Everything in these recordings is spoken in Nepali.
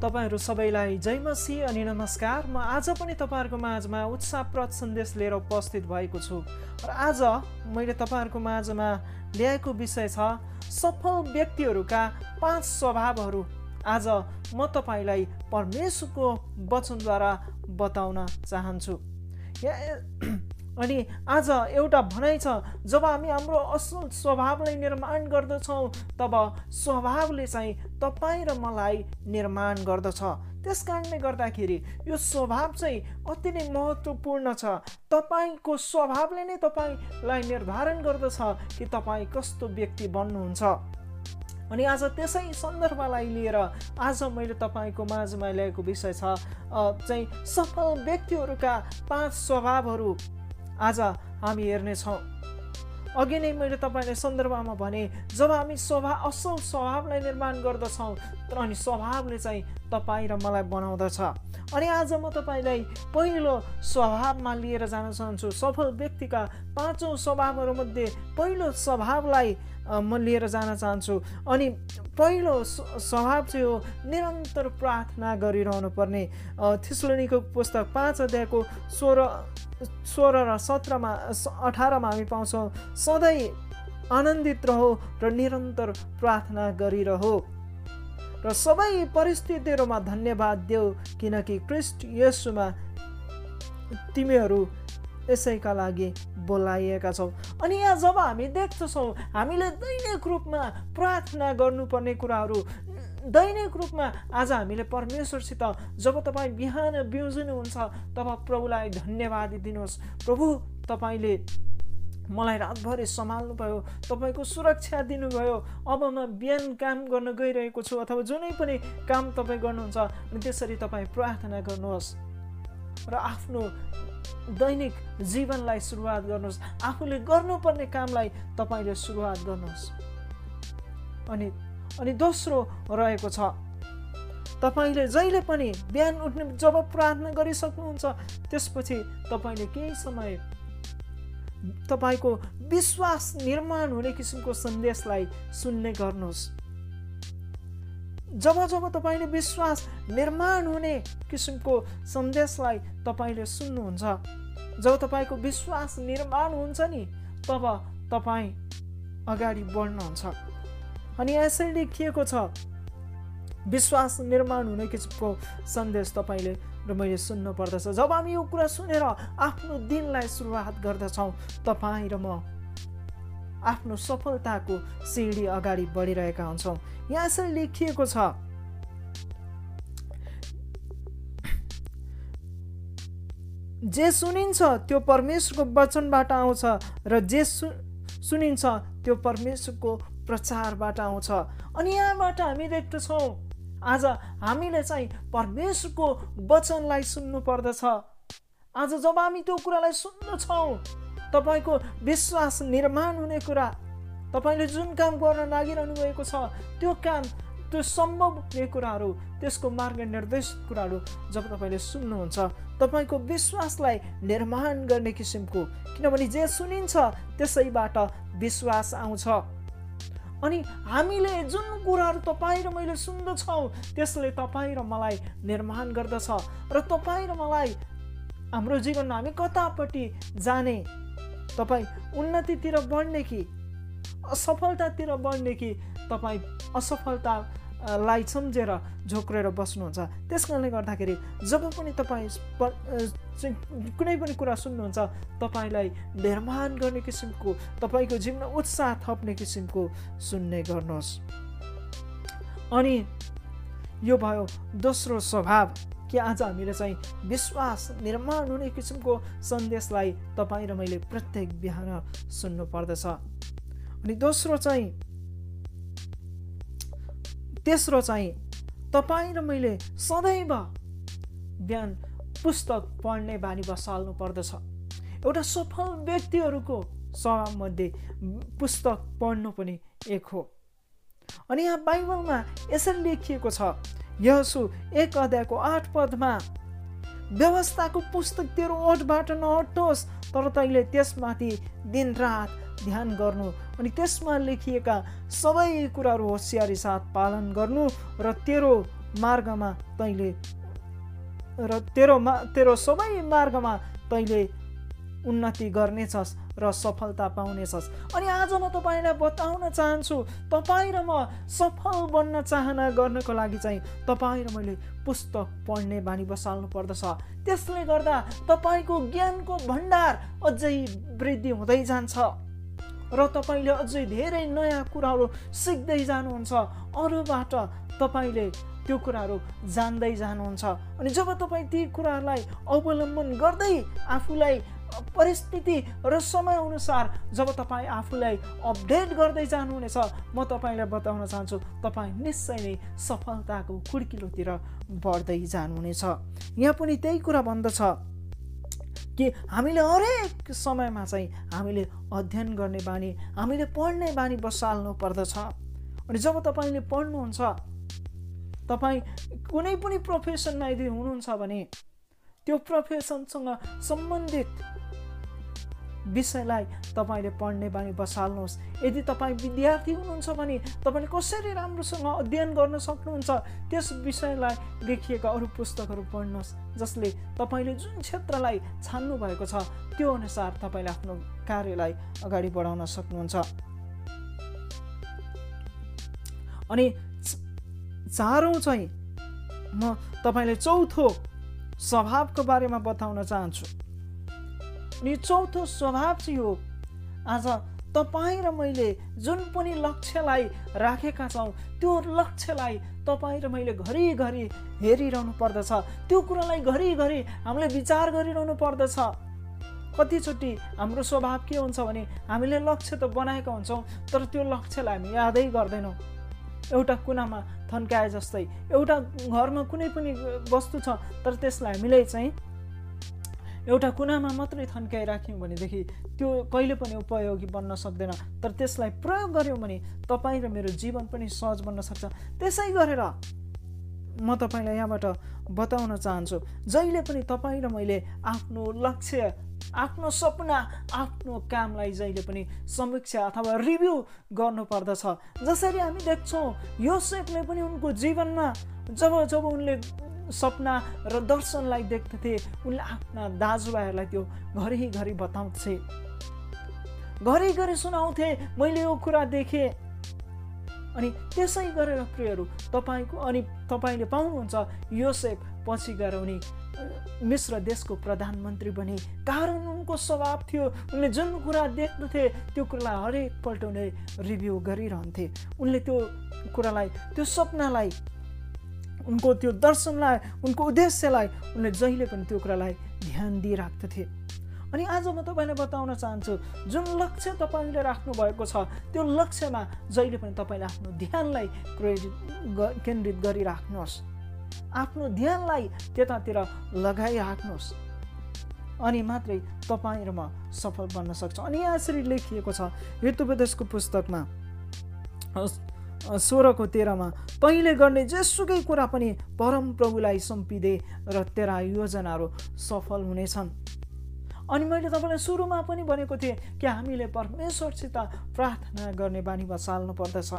तपाईँहरू सबैलाई जय मसी अनि नमस्कार। म आज पनि तपाईँहरूको माझमा उत्साहप्रद सन्देश लिएर उपस्थित भएको छु। र आज मैले तपाईँहरूको माझमा ल्याएको विषय छ सफल व्यक्तिहरूका पाँच स्वभावहरू। आज म तपाईँलाई परमेश्वरको वचनद्वारा बताउन चाहन्छु। अनि आज एउटा भनाइ छ जब हामी हाम्रो असल स्वभावलाई निर्माण गर्दछौँ तब स्वभावले चाहिँ तपाईँ र मलाई निर्माण गर्दछ। त्यस कारणले गर्दाखेरि यो स्वभाव चाहिँ अति नै महत्त्वपूर्ण छ। तपाईँको स्वभावले नै तपाईँलाई निर्धारण गर्दछ कि तपाईँ कस्तो व्यक्ति बन्नुहुन्छ। अनि आज त्यसै सन्दर्भलाई लिएर आज मैले तपाईँको माझमा ल्याएको विषय छ चाहिँ सफल व्यक्तिहरूका पाँच स्वभावहरू। आज हामी हेर्नेछौँ अघि नै मैले तपाईँलाई सन्दर्भमा भने जब हामी स्वभाव असल स्वभावलाई निर्माण गर्दछौँ अनि स्वभावले चाहिँ तपाईँ र मलाई बनाउँदछ। अनि आज म तपाईँलाई पहिलो स्वभावमा लिएर जान चाहन्छु। सफल व्यक्तिका पाँचौँ स्वभावहरूमध्ये पहिलो स्वभावलाई म लिएर जान चाहन्छु। अनि पहिलो स्वभाव चाहिँ हो निरन्तर प्रार्थना गरिरहनु पर्ने थिस्लोनीको पुस्तक पाँच अध्यायको सोह्र सोह्र र सत्रमा अठारमा हामी पाउँछौँ सधैँ आनन्दित रहो र निरन्तर प्रार्थना गरिरहो। र सबै परिस्थितिहरूमा धन्यवाद देऊ किनकि क्रिस्ट यसुमा तिमीहरू यसैका लागि बोलाइएका छौँ। अनि यहाँ जब हामी देख्दछौँ हामीले दैनिक रूपमा प्रार्थना गर्नुपर्ने कुराहरू दैनिक रूपमा आज हामीले परमेश्वरसित जब तपाईँ बिहान बिउजिनुहुन्छ तब प्रभुलाई धन्यवाद दिनुहोस्। प्रभु तपाईँले मलाई रातभरि सम्हाल्नुभयो तपाईँको सुरक्षा दिनुभयो। अब म बिहान काम गर्न गइरहेको छु अथवा जुनै पनि काम तपाईँ गर्नुहुन्छ अनि त्यसरी तपाईँ प्रार्थना गर्नुहोस् र आफ्नो दैनिक जीवनलाई सुरुवात गर्नुहोस्। आफूले गर्नुपर्ने कामलाई तपाईँले सुरुवात गर्नुहोस्। अनि अनि दोस्रो रहेको छ तपाईँले जहिले पनि बिहान उठ्ने जब प्रार्थना गरिसक्नुहुन्छ त्यसपछि तपाईँले केही समय तपाईँको विश्वास निर्माण हुने किसिमको सन्देशलाई सुन्ने गर्नुहोस्। जब जब तपाईँले विश्वास निर्माण हुने किसिमको सन्देशलाई तपाईँले सुन्नुहुन्छ जब तपाईँको विश्वास निर्माण हुन्छ नि तब तपाईँ अगाडि बढ्नुहुन्छ। अनि यसरी लेखिएको छ विश्वास निर्माण हुने किसिमको सन्देश तपाईँले र मैले सुन्नु पर्दछ। जब हामी यो कुरा सुनेर आफ्नो दिनलाई सुरुवात गर्दछौँ तपाईँ र म आफ्नो सफलताको सिँढी अगाडि बढिरहेका हुन्छौँ। यहाँ यसरी लेखिएको छ जे सुनिन्छ त्यो परमेश्वरको वचनबाट आउँछ र जे सु सुनिन्छ त्यो परमेश्वरको प्रचारबाट आउँछ। अनि यहाँबाट हामी देख्दछौँ आज हामीले चाहिँ परमेश्वरको वचनलाई सुन्नु पर्दछ आज जब हामी त्यो कुरालाई सुन्दछौँ तपाईँको विश्वास निर्माण हुने कुरा तपाईँले जुन काम गर्न लागिरहनु भएको छ त्यो काम त्यो सम्भव हुने कुराहरू त्यसको मार्ग निर्देशित कुराहरू जब तपाईँले सुन्नुहुन्छ तपाईँको विश्वासलाई निर्माण गर्ने किसिमको किनभने जे सुनिन्छ त्यसैबाट विश्वास आउँछ। अनि हामीले जुन कुराहरू तपाईँ र मैले सुन्दछौँ त्यसले तपाईँ र मलाई निर्माण गर्दछ। र तपाईँ र मलाई हाम्रो जीवनमा हामी कतापट्टि जाने तपाईँ उन्नतितिर बढ्ने कि असफलतातिर बढ्ने कि तपाईँ असफलतालाई सम्झेर झोक्रेर बस्नुहुन्छ। त्यस कारणले गर्दाखेरि जब पनि तपाईँ कुनै पनि कुरा सुन्नुहुन्छ तपाईँलाई निर्माण गर्ने किसिमको तपाईँको जीवनमा उत्साह थप्ने किसिमको सुन्ने गर्नुहोस्। अनि यो भयो दोस्रो स्वभाव कि आज हामीले चाहिँ विश्वास निर्माण हुने किसिमको सन्देशलाई तपाईँ र मैले प्रत्येक बिहान सुन्नु पर्दछ। अनि दोस्रो चाहिँ तेस्रो चाहिँ तपाईँ र मैले सदैव बिहान पुस्तक पढ्ने बानी बसाल्नु पर्दछ। एउटा सफल व्यक्तिहरूको स्वभावमध्ये पुस्तक पढ्नु पनि एक हो। अनि यहाँ बाइबलमा यसरी लेखिएको छ यसु एक अध्यायको आठ पदमा व्यवस्थाको पुस्तक तेरो ओठबाट नहटोस् तर तैँले त्यसमाथि दिनरात ध्यान गर्नु अनि त्यसमा लेखिएका सबै कुराहरू होसियारी साथ पालन गर्नु र तेरो मार्गमा तैँले र तेरो मा तेरो सबै मार्गमा तैँले उन्नति गर्नेछस् र सफलता पाउनेछस्। अनि आज म तपाईँलाई बताउन चाहन्छु तपाईँ र म सफल बन्न चाहना गर्नको लागि चाहिँ तपाईँ र मैले पुस्तक पढ्ने बानी बसाल्नु पर्दछ। त्यसले गर्दा तपाईँको ज्ञानको भण्डार अझै वृद्धि हुँदै जान्छ। र तपाईँले अझै धेरै नयाँ कुराहरू सिक्दै जानुहुन्छ अरूबाट तपाईँले त्यो कुराहरू जान्दै जानुहुन्छ। अनि जब तपाईँ ती कुराहरूलाई अवलम्बन गर्दै आफूलाई परिस्थिति र समयअनुसार जब तपाईँ आफूलाई अपडेट गर्दै जानुहुनेछ म तपाईँलाई बताउन चाहन्छु तपाईँ निश्चय नै सफलताको कुर्किलोतिर बढ्दै जानुहुनेछ। यहाँ पनि त्यही कुरा भन्दछ। कि हामीले हरेक समयमा चाहिँ हामीले अध्ययन गर्ने बानी हामीले पढ्ने बानी बसाल्नु पर्दछ। अनि जब तपाईँले पढ्नुहुन्छ तपाईँ कुनै पनि प्रोफेसनमा यदि हुनुहुन्छ भने त्यो प्रोफेसनसँग सम्बन्धित विषयलाई तपाईँले पढ्ने बानी बसाल्नुहोस्। यदि तपाईँ विद्यार्थी हुनुहुन्छ भने तपाईँले कसरी राम्रोसँग अध्ययन गर्न सक्नुहुन्छ त्यस विषयलाई लेखिएका अरू पुस्तकहरू पढ्नुहोस् जसले तपाईँले जुन क्षेत्रलाई छान्नु भएको छ त्यो अनुसार तपाईँले आफ्नो कार्यलाई अगाडि बढाउन सक्नुहुन्छ। अनि चारौँ चाहिँ म तपाईँले चौथो स्वभावको बारेमा बताउन चाहन्छु। अनि चौथो स्वभाव चाहिँ हो आज तपाईँ र मैले जुन पनि लक्ष्यलाई राखेका छौँ त्यो लक्ष्यलाई तपाईँ र मैले घरिघरि हेरिरहनु पर्दछ। त्यो कुरालाई घरिघरि हामीले विचार गरिरहनु पर्दछ। कतिचोटि हाम्रो स्वभाव के हुन्छ भने हामीले लक्ष्य त बनाएका हुन्छौँ तर त्यो लक्ष्यलाई हामी यादै गर्दैनौँ। एउटा कुनामा थन्काए जस्तै एउटा घरमा कुनै पनि वस्तु छ तर त्यसलाई हामीले चाहिँ एउटा कुनामा मात्रै थन्काइराख्यौँ भनेदेखि त्यो कहिले पनि उपयोगी बन्न सक्दैन। तर त्यसलाई प्रयोग गऱ्यौँ भने तपाईँ र मेरो जीवन पनि सहज बन्न सक्छ। त्यसै गरेर म तपाईँलाई यहाँबाट बताउन चाहन्छु जहिले पनि तपाईँ र मैले आफ्नो लक्ष्य आफ्नो सपना आफ्नो कामलाई जहिले पनि समीक्षा अथवा रिभ्यू गर्नुपर्दछ। जसरी हामी देख्छौँ यो सेपले पनि उनको जीवनमा जब जब उनले सपना र दर्शनलाई देख्दथे उनले आफ्ना दाजुभाइहरूलाई त्यो घरिघरि बताउँथे। घरिघरि सुनाउँथे मैले यो कुरा देखेँ। अनि त्यसै गरेर प्रियहरू तपाईँको अनि तपाईँले पाउनुहुन्छ यो सेप पछि गएर उनी मिश्र देशको प्रधानमन्त्री बने। कारण उनको स्वभाव थियो उनले जुन कुरा देख्दथे त्यो कुरालाई हरेकपल्ट उनले रिभ्यू गरिरहन्थे। उनले त्यो कुरालाई त्यो सपनालाई उनको त्यो दर्शनलाई उनको उद्देश्यलाई उनले जहिले पनि त्यो कुरालाई ध्यान दिइराख्दथे। अनि आज म तपाईँलाई बताउन चाहन्छु जुन लक्ष्य तपाईँले राख्नु भएको छ त्यो लक्ष्यमा जहिले पनि तपाईँले आफ्नो ध्यानलाई केन्द्रित गरिराख्नुहोस्। आफ्नो ध्यानलाई त्यतातिर लगाइराख्नुहोस्। अनि मात्रै तपाईँ र म सफल बन्न सक्छ। अनि यसरी लेखिएको छ हेतुपदेशको पुस्तकमा। सोह्रको तेह्रमा तैँले गर्ने जेसुकै कुरा पनि परम प्रभुलाई सुम्पिदे र तेरा योजनाहरू सफल हुनेछन्। अनि मैले तपाईँलाई सुरुमा पनि भनेको थिएँ कि हामीले परमेश्वरसित प्रार्थना गर्ने बानी बसाल्नु पर्दछ।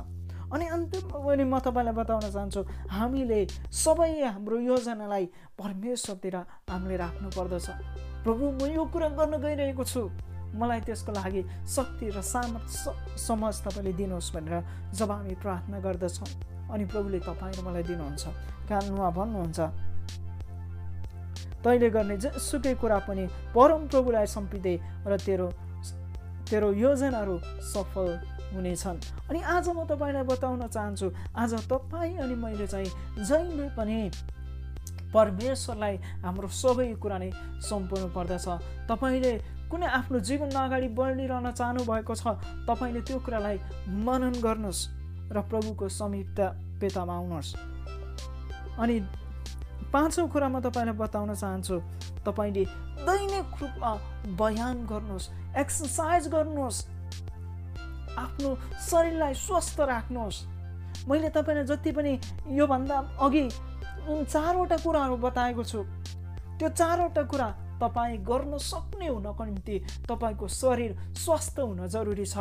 अनि अन्तिम पनि म तपाईँलाई बताउन चाहन्छु हामीले सबै हाम्रो योजनालाई परमेश्वरतिर हामीले राख्नु पर्दछ। प्रभु म यो कुरा गर्न गइरहेको छु। मलाई त्यसको लागि शक्ति र सामर्थ समझ तपाईँले दिनुहोस् भनेर जब हामी प्रार्थना गर्दछौँ अनि प्रभुले तपाईँ मलाई दिनुहुन्छ। कारण उहाँ भन्नुहुन्छ तैँले गर्ने जेसुकै कुरा पनि परम प्रभुलाई सम्पिँदै र तेरो तेरो योजनाहरू सफल हुनेछन्। अनि आज म तपाईँलाई बताउन चाहन्छु आज तपाईँ अनि मैले चाहिँ जहिले पनि परमेश्वरलाई हाम्रो सबै कुरा नै सम्पाउनु पर्दछ। तपाईँले कुनै आफ्नो जीवनमा अगाडि बढिरहन चाहनुभएको छ तपाईँले त्यो कुरालाई मनन गर्नुहोस् र प्रभुको समीपता पेतामा आउनुहोस्। अनि पाँचौँ कुरा म तपाईँलाई बताउन चाहन्छु तपाईँले दैनिक रूपमा बयान गर्नुहोस् एक्सर्साइज गर्नुहोस् आफ्नो शरीरलाई स्वस्थ राख्नुहोस्। मैले तपाईँलाई जति पनि योभन्दा अघि चारवटा कुराहरू बताएको छु त्यो चारवटा कुरा तपाईँ गर्न सक्ने हुनको निम्ति तपाईँको शरीर स्वस्थ हुन जरुरी छ।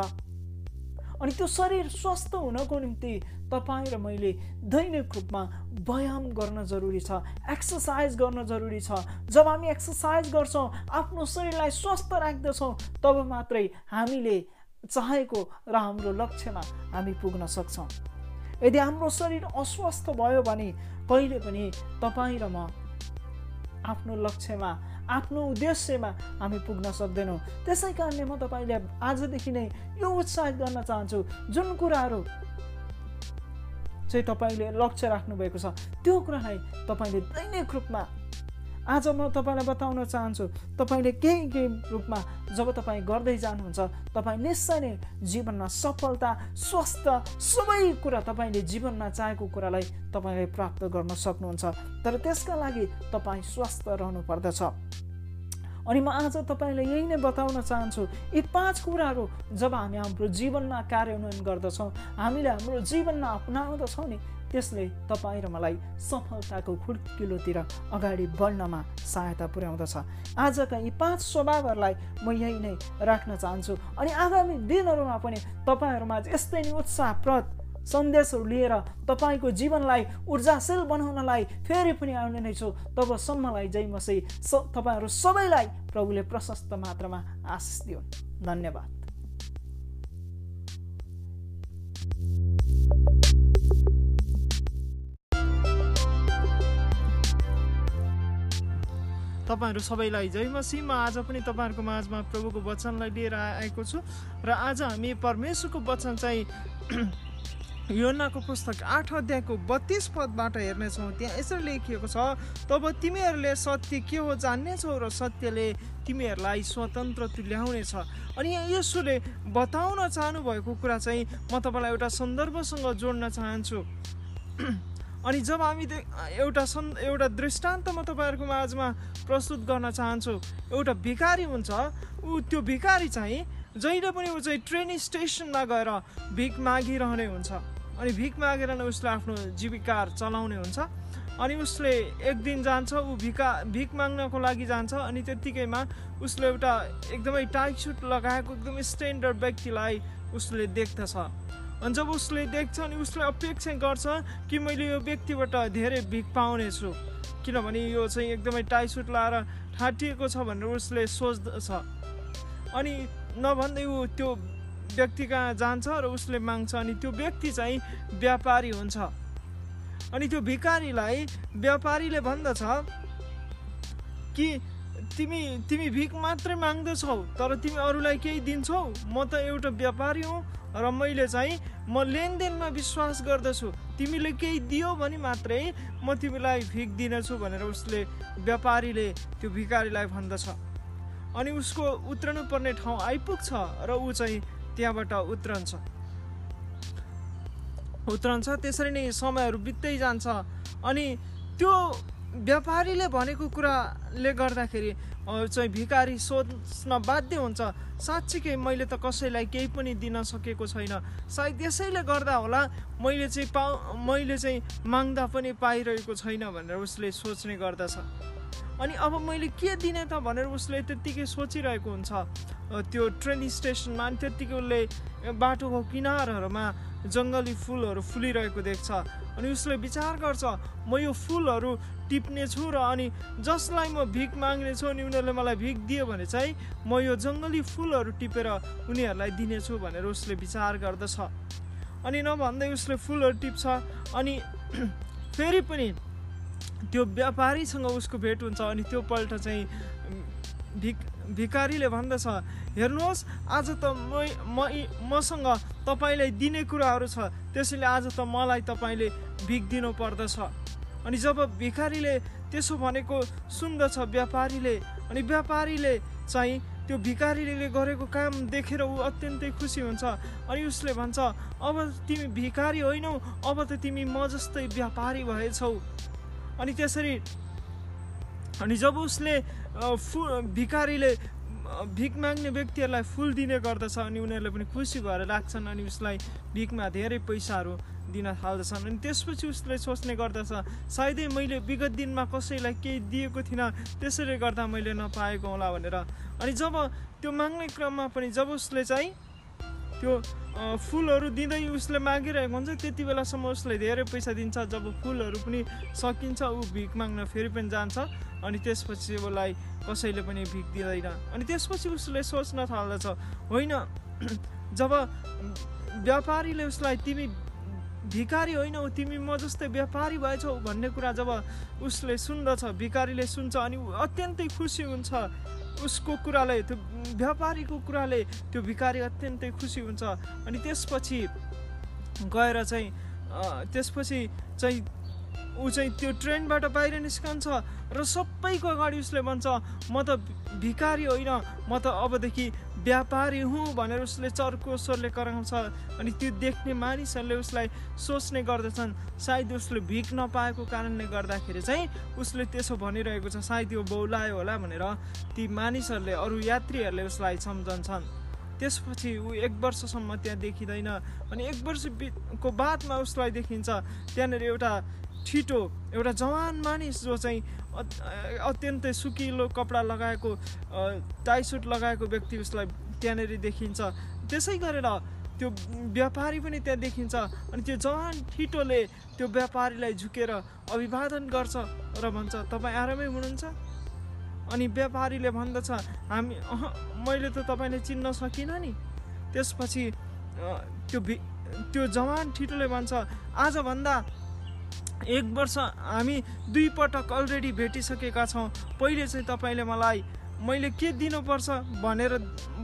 अनि त्यो शरीर स्वस्थ हुनको निम्ति तपाईँ र मैले दैनिक रूपमा व्यायाम गर्न जरुरी छ एक्सर्साइज गर्न जरुरी छ। जब हामी एक्सर्साइज गर्छौँ आफ्नो शरीरलाई स्वस्थ राख्दछौँ तब मात्रै हामीले चाहेको र हाम्रो लक्ष्यमा हामी पुग्न सक्छौँ। यदि हाम्रो शरीर अस्वस्थ भयो भने कहिले पनि तपाईँ र म आफ्नो लक्ष्यमा आफ्नो उद्देश्यमा हामी पुग्न सक्दैनौँ। त्यसै कारणले म तपाईँले आजदेखि नै यो उत्साहित गर्न चाहन्छु। जुन कुराहरू चाहिँ तपाईँले लक्ष्य राख्नुभएको छ त्यो कुरालाई तपाईँले दैनिक रूपमा आज म तपाईँलाई बताउन चाहन्छु तपाईँले केही केही रूपमा जब तपाईँ गर्दै जानुहुन्छ तपाईँ निश्चय नै जीवनमा सफलता स्वस्थ सबै कुरा तपाईँले जीवनमा चाहेको कुरालाई तपाईँले प्राप्त गर्न सक्नुहुन्छ। तर त्यसका लागि तपाईँ स्वस्थ रहनु पर्दछ अनि म आज तपाईँलाई यही नै बताउन चाहन्छु यी पाँच कुराहरू जब हामी हाम्रो जीवनमा कार्यान्वयन गर्दछौँ हामीले हाम्रो जीवनमा अपनाउँदछौँ नि त्यसले तपाईँ र मलाई सफलताको खुड्किलोतिर अगाडि बढ्नमा सहायता पुर्याउँदछ। आजका यी पाँच स्वभावहरूलाई म यही नै राख्न चाहन्छु अनि आगामी दिनहरूमा पनि तपाईँहरूमा यस्तै नै उत्साहप्रद सन्देशहरू लिएर तपाईँको जीवनलाई ऊर्जाशील बनाउनलाई फेरि पनि आउने नै छु। तबसम्मलाई जय मसै स तपाईँहरू सबैलाई प्रभुले प्रशस्त मात्रामा आशिष दिउन्। धन्यवाद। तपाईँहरू सबैलाई जय मसी म आज पनि तपाईँहरूको माझमा प्रभुको वचनलाई लिएर आएको छु। र आज हामी परमेश्वरको वचन चाहिँ योनाको पुस्तक आठ अध्यायको बत्तिस पदबाट हेर्नेछौँ। त्यहाँ यसरी लेखिएको छ तब तिमीहरूले सत्य के हो जान्नेछौ र सत्यले तिमीहरूलाई स्वतन्त्र तुल्याउनेछ? अनि यहाँ यसोले बताउन चाहनुभएको कुरा चाहिँ म तपाईँलाई एउटा सन्दर्भसँग जोड्न चाहन्छु। अनि जब हामी एउटा सन् एउटा दृष्टान्त म तपाईँहरूको माझमा प्रस्तुत गर्न चाहन्छु एउटा भिकारी हुन्छ ऊ त्यो भिकारी चाहिँ जहिले पनि ऊ चाहिँ ट्रेन स्टेसनमा गएर भिख मागिरहने हुन्छ। अनि भिख मागेर नै उसले आफ्नो जीविका चलाउने हुन्छ। अनि उसले एक दिन जान्छ ऊ भिका भिख माग्नको लागि जान्छ अनि त्यत्तिकैमा उसले एउटा एकदमै टाइट सुट लगाएको एकदमै स्ट्यान्डर्ड व्यक्तिलाई उसले देख्दछ। अनि जब उसले देख्छ अनि उसले अपेक्षा गर्छ कि मैले यो व्यक्तिबाट धेरै भिख पाउनेछु किनभने यो चाहिँ एकदमै टाइट सुट लगाएर ठाटिएको छ भनेर उसले सोच्दछ। अनि नभन्दै ऊ त्यो व्यक्ति कहाँ जान्छ र उसले माग्छ अनि त्यो व्यक्ति चाहिँ व्यापारी हुन्छ। अनि त्यो भिकारीलाई व्यापारीले भन्दछ कि तिमी तिमी भिख मात्रै माग्दछौ तर तिमी अरूलाई केही दिन्छौ। म त एउटा व्यापारी हुँ र मैले चाहिँ म लेनदेनमा विश्वास गर्दछु। तिमीले केही दियो भने मात्रै म तिमीलाई भिख दिनेछु भनेर उसले व्यापारीले त्यो भिकारीलाई भन्दछ। अनि उसको उत्रनु पर्ने ठाउँ आइपुग्छ र ऊ चाहिँ त्यहाँबाट उत्रन्छ। उत्रन्छ त्यसरी नै समयहरू बित्दै जान्छ। अनि त्यो व्यापारीले भनेको कुराले गर्दाखेरि चाहिँ भिकारी सोच्न बाध्य हुन्छ। साँच्चीकै मैले त कसैलाई केही पनि दिन सकेको छैन। सायद यसैले गर्दा होला मैले चाहिँ पाउ मैले चाहिँ माग्दा पनि पाइरहेको छैन भनेर उसले सोच्ने गर्दछ। अनि अब मैले के दिने त भनेर उसले त्यत्तिकै सोचिरहेको हुन्छ। त्यो ट्रेन स्टेसनमा अनि त्यत्तिकै उसले बाटोको किनारहरूमा जङ्गली फुलहरू फुलिरहेको देख्छ। अनि उसले विचार गर्छ म यो फुलहरू टिप्नेछु र अनि जसलाई म भिख माग्नेछु अनि उनीहरूले मलाई भिख दियो भने चाहिँ म यो जङ्गली फुलहरू टिपेर उनीहरूलाई दिनेछु भनेर उसले विचार गर्दछ। अनि नभन्दै उसले फुलहरू टिप्छ। अनि फेरि पनि त्यो व्यापारीसँग उसको भेट हुन्छ अनि त्यो पल्ट चाहिँ भिक भिकारीले भन्दछ। हेर्नुहोस् आज त म मसँग तपाईँलाई दिने कुराहरू छ। त्यसैले आज त मलाई तपाईँले भिख दिनु पर्दछ। अनि जब भिखारीले त्यसो भनेको सुन्दछ व्यापारीले अनि व्यापारीले चाहिँ त्यो भिखारीले गरेको काम देखेर ऊ अत्यन्तै खुसी हुन्छ। अनि उसले भन्छ अब तिमी भिखारी होइनौ अब त तिमी म जस्तै व्यापारी भएछौ। अनि त्यसरी अनि जब उसले फु भिखारीले भिख माग्ने व्यक्तिहरूलाई फुल दिने गर्दछ अनि उनीहरूले पनि खुसी भएर लाग्छन् अनि उसलाई भिखमा धेरै पैसाहरू दिन थाल्दछन् अनि त्यसपछि उसले सोच्ने गर्दछ सायदै मैले विगत दिनमा कसैलाई केही दिएको थिइनँ त्यसैले गर्दा मैले नपाएको होला भनेर। अनि जब त्यो माग्ने क्रममा पनि जब उसले चाहिँ त्यो फुलहरू दिँदै उसले मागिरहेको हुन्छ त्यति बेलासम्म उसले धेरै पैसा दिन्छ। जब फुलहरू पनि सकिन्छ ऊ भिख माग्न फेरि पनि जान्छ अनि त्यसपछि उसलाई कसैले पनि भिख दिँदैन। अनि त्यसपछि उसले सोच्न थाल्दछ होइन जब व्यापारीले उसलाई तिमी भिकारी होइनौ तिमी म जस्तै व्यापारी भएछौ भन्ने कुरा जब उसले सुन्दछ भिकारीले सुन्छ अनि अत्यन्तै खुसी हुन्छ उसको कुराले त्यो व्यापारीको कुराले त्यो भिकारी अत्यन्तै खुसी हुन्छ। अनि त्यसपछि गएर चाहिँ त्यसपछि चाहिँ ऊ चाहिँ त्यो ट्रेनबाट बाहिर निस्कन्छ र सबैको अगाडि उसले भन्छ म त भिकारी होइन म त अबदेखि व्यापारी हुँ भनेर उसले चर्को स्वरले कराउँछ अनि त्यो देख्ने मानिसहरूले उसलाई सोच्ने गर्दछन्। सायद उसले भिख नपाएको कारणले गर्दाखेरि चाहिँ उसले त्यसो भनिरहेको छ सायद यो बौलायो होला भनेर ती मानिसहरूले अरू यात्रीहरूले उसलाई सम्झन्छन्। त्यसपछि ऊ एक वर्षसम्म त्यहाँ देखिँदैन। अनि एक वर्षको बादमा उसलाई देखिन्छ त्यहाँनिर एउटा छिटो एउटा जवान मानिस जो चाहिँ अत्यन्तै सुकिलो कपडा लगाएको टाई सुट लगाएको व्यक्ति उसलाई त्यहाँनिर देखिन्छ। त्यसै गरेर त्यो व्यापारी पनि त्यहाँ देखिन्छ अनि त्यो जवान ठिटोले त्यो व्यापारीलाई झुकेर अभिवादन गर्छ र भन्छ तपाईँ आरामै हुनुहुन्छ? अनि व्यापारीले भन्दछ हामी अह मैले त तपाईँले चिन्न सकिनँ नि। त्यसपछि त्यो त्यो जवान ठिटोले भन्छ आजभन्दा एक वर्ष हामी दुई पटक अलरेडी भेटिसकेका छौँ। पहिले चाहिँ तपाईँले मलाई मैले के दिनुपर्छ भनेर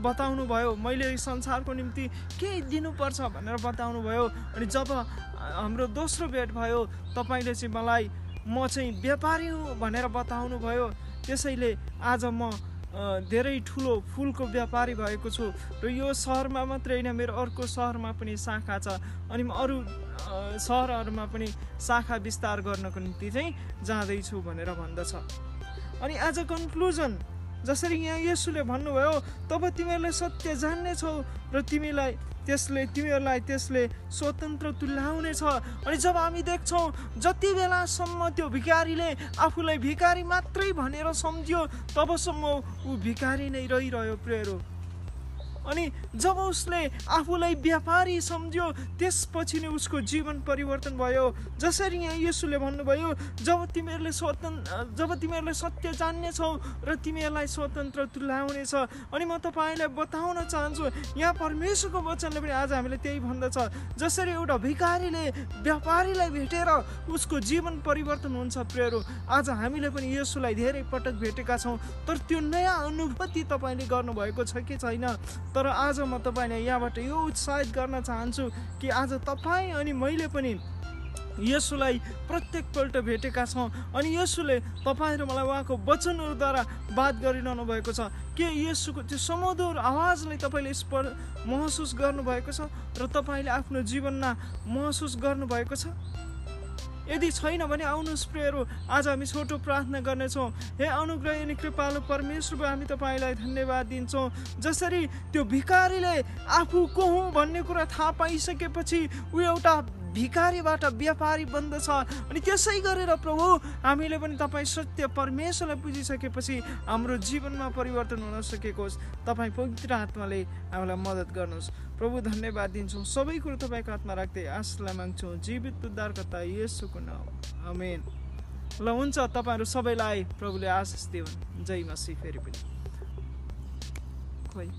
बताउनु भयो मैले संसारको निम्ति के दिनुपर्छ भनेर बताउनु भयो अनि जब हाम्रो दोस्रो भेट भयो तपाईँले चाहिँ मलाई म चाहिँ व्यापारी हुँ भनेर बताउनु भयो त्यसैले आज म धेरै ठुलो फुलको व्यापारी भएको छु र यो सहरमा मात्रै होइन मेरो अर्को सहरमा पनि शाखा छ। अनि म अरू सहरहरूमा पनि शाखा विस्तार गर्नको निम्ति चाहिँ जाँदैछु भनेर भन्दछ। अनि आज कन्क्लुजन जसरी यहाँ यसुले भन्नुभयो तब तिमीहरूले सत्य जान्नेछौ र तिमीलाई त्यसले तिमीहरूलाई त्यसले स्वतन्त्र तुल्याउनेछ। अनि जब हामी देख्छौँ जति बेलासम्म त्यो भिकारीले आफूलाई भिकारी मात्रै भनेर सम्झ्यो तबसम्म ऊ भिकारी नै रहिरह्यो प्रेरो। अनि जब उसले आफूलाई व्यापारी सम्झ्यो त्यसपछि नै उसको जीवन परिवर्तन भयो। जसरी यहाँ यसुले भन्नुभयो जब तिमीहरूले स्वतन्त्र जब तिमीहरूले सत्य जान्नेछौ र तिमीहरूलाई स्वतन्त्र तुल्याउनेछ अनि म तपाईँलाई बताउन चाहन्छु यहाँ परमेश्वरको वचनले पनि आज हामीले त्यही भन्दछ। जसरी एउटा भिकारीले व्यापारीलाई भेटेर उसको जीवन परिवर्तन हुन्छ प्रेरो आज हामीले पनि यसुलाई धेरै पटक भेटेका छौँ तर त्यो नयाँ अनुभूति तपाईँले गर्नुभएको छ कि छैन? तर आज म तपाईँलाई यहाँबाट यो उत्साहित गर्न चाहन्छु कि आज तपाईँ अनि मैले पनि यसुलाई प्रत्येकपल्ट भेटेका छौँ अनि यसुले तपाईँहरू मलाई उहाँको वचनहरूद्वारा बात गरिरहनु भएको छ। के यसुको त्यो समोदर आवाजलाई तपाईँले स्पर महसुस गर्नुभएको छ र तपाईँले आफ्नो जीवनमा महसुस गर्नुभएको छ? यदि छैन भने आउनुहोस् प्रेयरहरू आज हामी छोटो प्रार्थना गर्नेछौँ। हे अनुग्रह अनि कृपालु परमेश्वर हामी तपाईँलाई धन्यवाद दिन्छौँ। जसरी त्यो भिकारीले आफू को हुँ भन्ने कुरा थाहा पाइसकेपछि ऊ एउटा भिकारीबाट व्यापारी बन्दछ अनि त्यसै गरेर प्रभु हामीले पनि तपाईँ सत्य परमेश्वरलाई पुजिसकेपछि हाम्रो जीवनमा परिवर्तन हुन सकेको होस् तपाईँ पवित्र आत्माले हामीलाई मद्दत गर्नुहोस्। प्रभु धन्यवाद दिन्छौँ। सबै कुरो तपाईँको हातमा राख्दै आशलाई माग्छौँ। जीवित उद्धारकर्ता यसोको नाम। अमेन ल हुन्छ। तपाईँहरू सबैलाई प्रभुले आशिष दिउन्। जय मसी फेरि पनि। खोइ।